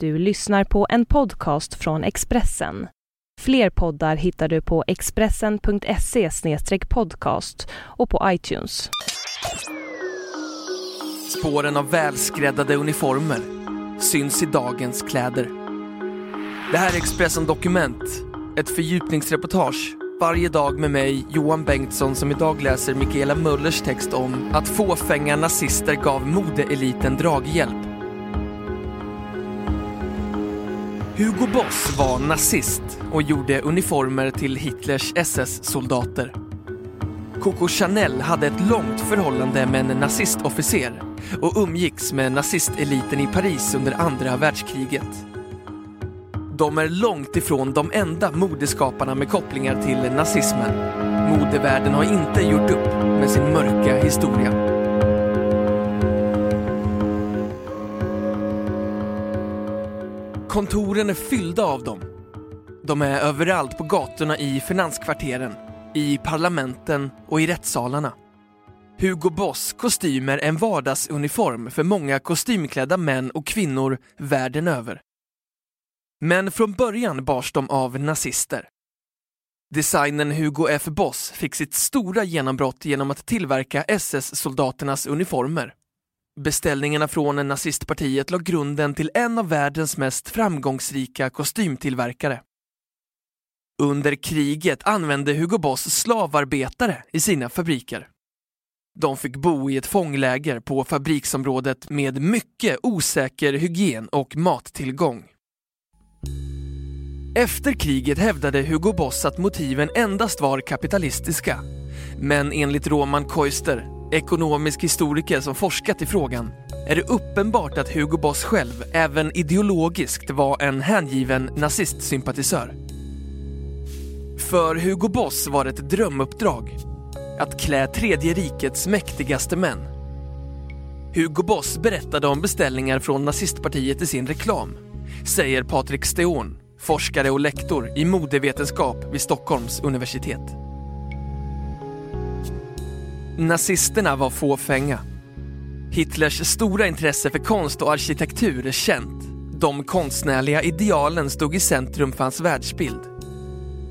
Du lyssnar på en podcast från Expressen. Fler poddar hittar du på expressen.se podcast och på iTunes. Spåren av välskräddade uniformer syns i dagens kläder. Det här är Expressen Dokument, ett fördjupningsreportage varje dag med mig, Johan Bengtsson, som idag läser Mikaela Möllers text om att fåfänga nazister gav modeeliten draghjälp Hugo Boss var nazist och gjorde uniformer till Hitlers SS-soldater. Coco Chanel hade ett långt förhållande med en nazistofficer och umgicks med nazisteliten i Paris under andra världskriget. De är långt ifrån de enda modeskaparna med kopplingar till nazismen. Modevärlden har inte gjort upp med sin mörka historia. Kontoren är fyllda av dem. De är överallt på gatorna i finanskvarteren, i parlamenten och i rättssalarna. Hugo Boss kostymer är en vardagsuniform för många kostymklädda män och kvinnor världen över. Men från början bars de av nazister. Designern Hugo F. Boss fick sitt stora genombrott genom att tillverka SS-soldaternas uniformer. Beställningarna från nazistpartiet la grunden till en av världens mest framgångsrika kostymtillverkare. Under kriget använde Hugo Boss slavarbetare i sina fabriker. De fick bo i ett fångläger på fabriksområdet med mycket osäker hygien och mattillgång. Efter kriget hävdade Hugo Boss att motiven endast var kapitalistiska. Men enligt Roman Koister ekonomisk historiker som forskat i frågan, är det uppenbart att Hugo Boss själv även ideologiskt var en hängiven nazistsympatisör. För Hugo Boss var det ett drömuppdrag att klä tredje rikets mäktigaste män. Hugo Boss berättade om beställningar från nazistpartiet i sin reklam, säger Patrik Steon, forskare och lektor i modevetenskap vid Stockholms universitet. Nazisterna var fåfänga. Hitlers stora intresse för konst och arkitektur är känt. De konstnärliga idealen stod i centrum för hans världsbild.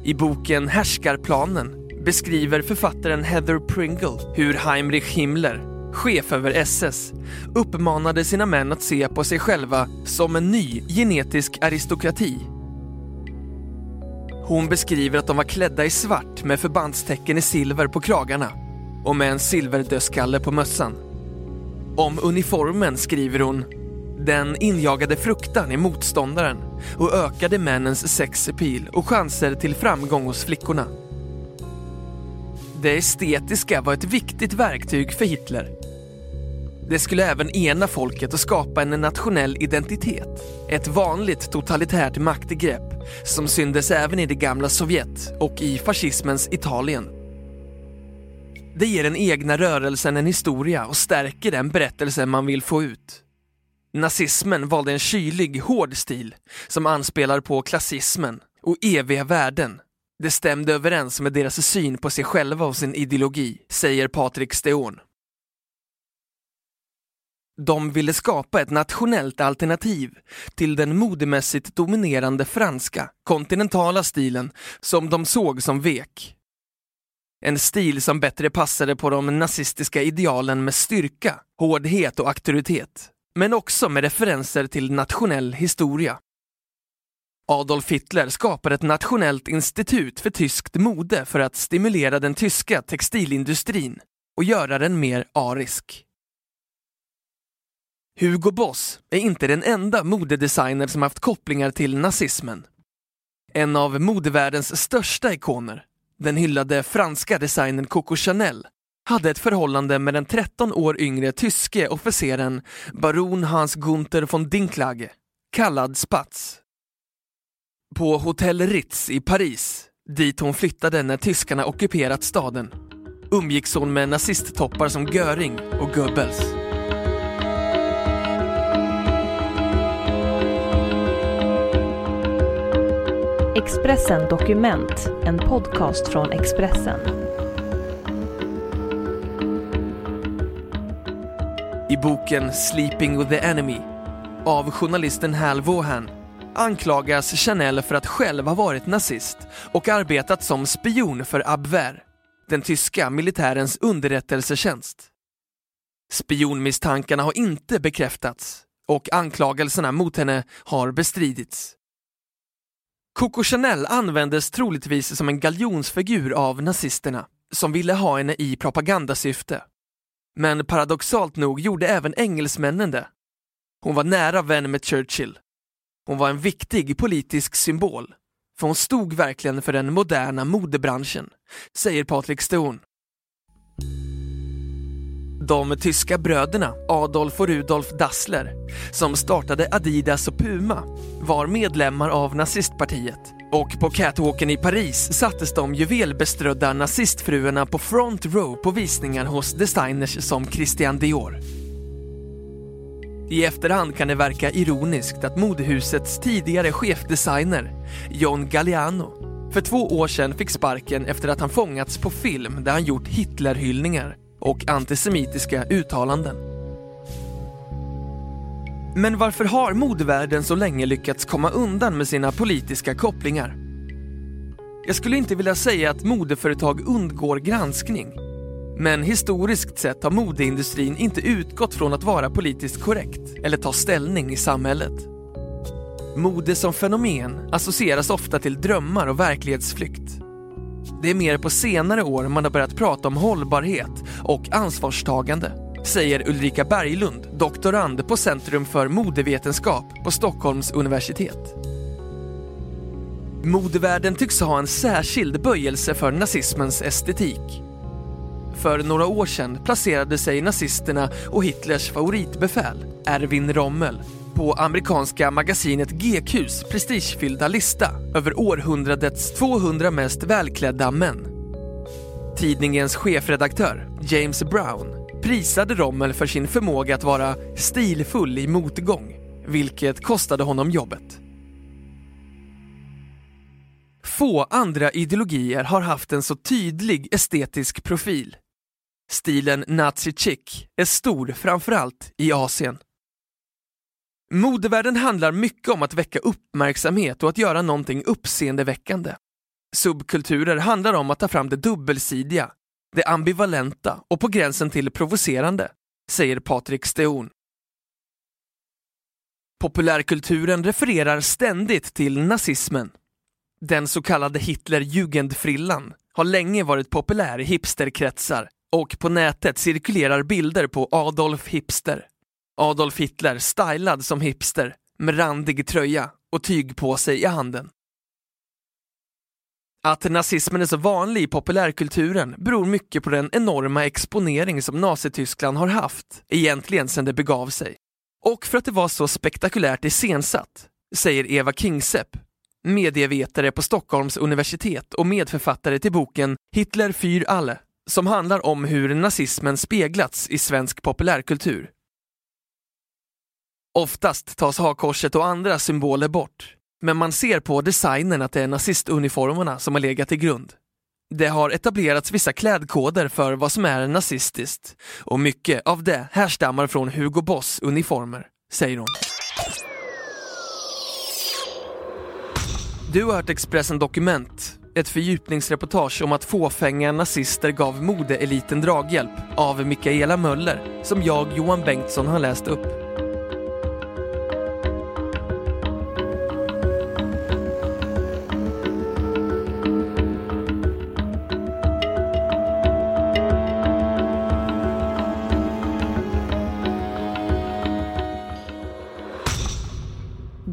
I boken Härskarplanen beskriver författaren Heather Pringle hur Heinrich Himmler, chef över SS, uppmanade sina män att se på sig själva som en ny genetisk aristokrati. Hon beskriver att de var klädda i svart med förbandstecken i silver på kragarna och med en silverdödskalle på mössan. Om uniformen skriver hon den injagade fruktan i motståndaren och ökade männens sexepil och chanser till framgång hos flickorna. Det estetiska var ett viktigt verktyg för Hitler. Det skulle även ena folket och skapa en nationell identitet. Ett vanligt totalitärt maktgrepp som syndes även i det gamla Sovjet och i fascismens Italien. Det ger den egna rörelsen en historia och stärker den berättelse man vill få ut. Nazismen valde en kylig, hård stil som anspelar på klassismen och eviga värden. Det stämde överens med deras syn på sig själva och sin ideologi, säger Patrik Steon. De ville skapa ett nationellt alternativ till den modemässigt dominerande franska, kontinentala stilen som de såg som vek. En stil som bättre passade på de nazistiska idealen med styrka, hårdhet och auktoritet. Men också med referenser till nationell historia. Adolf Hitler skapade ett nationellt institut för tyskt mode för att stimulera den tyska textilindustrin och göra den mer arisk. Hugo Boss är inte den enda modedesigner som haft kopplingar till nazismen. En av modevärldens största ikoner, den hyllade franska designern Coco Chanel hade ett förhållande med den 13 år yngre tyske officeren baron Hans Gunther von Dinklage, kallad Spatz. På Hotel Ritz i Paris, dit hon flyttade när tyskarna ockuperat staden, umgicks hon med nazisttoppar som Göring och Goebbels. Expressen Dokument, en podcast från Expressen. I boken Sleeping with the Enemy av journalisten Hal Vaughan anklagas Chanel för att själv ha varit nazist och arbetat som spion för Abwehr, den tyska militärens underrättelsetjänst. Spionmisstankarna har inte bekräftats och anklagelserna mot henne har bestridits. Coco Chanel användes troligtvis som en galjonsfigur av nazisterna som ville ha henne i propagandasyfte. Men paradoxalt nog gjorde även engelsmännen det. Hon var nära vän med Churchill. Hon var en viktig politisk symbol, för hon stod verkligen för den moderna modebranschen, säger Patrik Stone. De tyska bröderna Adolf och Rudolf Dassler, som startade Adidas och Puma, var medlemmar av nazistpartiet och på catwalken i Paris sattes de juvelbeströdda nazistfruarna på front row på visningar hos designers som Christian Dior. I efterhand kan det verka ironiskt att modehusets tidigare chefdesigner, John Galliano, för två år sedan fick sparken efter att han fångats på film där han gjort Hitlerhyllningar och antisemitiska uttalanden. Men varför har modevärlden så länge lyckats komma undan med sina politiska kopplingar? Jag skulle inte vilja säga att modeföretag undgår granskning. Men historiskt sett har modeindustrin inte utgått från att vara politiskt korrekt eller ta ställning i samhället. Mode som fenomen associeras ofta till drömmar och verklighetsflykt. Det är mer på senare år man har börjat prata om hållbarhet och ansvarstagande, säger Ulrika Berglund, doktorand på Centrum för modevetenskap på Stockholms universitet. Modevärlden tycks ha en särskild böjelse för nazismens estetik. För några år sedan placerade sig nazisterna och Hitlers favoritbefäl, Erwin Rommel, på amerikanska magasinet GQs prestigefyllda lista över århundradets 200 mest välklädda män. Tidningens chefredaktör, James Brown, prisade Rommel för sin förmåga att vara stilfull i motgång, vilket kostade honom jobbet. Få andra ideologier har haft en så tydlig estetisk profil. Stilen nazi chic är stor framförallt i Asien. Modevärlden handlar mycket om att väcka uppmärksamhet och att göra någonting uppseendeväckande. Subkulturer handlar om att ta fram det dubbelsidiga, det ambivalenta och på gränsen till provocerande, säger Patrik Steon. Populärkulturen refererar ständigt till nazismen. Den så kallade Hitlerjugendfrillan har länge varit populär i hipsterkretsar och på nätet cirkulerar bilder på Adolf Hipster. Adolf Hitler stylad som hipster med randig tröja och tygpåse i handen. Att nazismen är så vanlig i populärkulturen beror mycket på den enorma exponering som Nazityskland har haft, egentligen sedan det begav sig. Och för att det var så spektakulärt iscensatt, säger Eva Kingsepp, medievetare på Stockholms universitet och medförfattare till boken Hitler für alle, som handlar om hur nazismen speglats i svensk populärkultur. Oftast tas hakkorset och andra symboler bort, men man ser på designen att det är nazistuniformerna som har legat till grund. Det har etablerats vissa klädkoder för vad som är nazistiskt och mycket av det härstammar från Hugo Boss uniformer, säger hon. Du har hört Expressen Dokument, ett fördjupningsreportage om att fåfänga nazister gav modeeliten draghjälp av Mikaela Möller, som jag, Johan Bengtsson, har läst upp.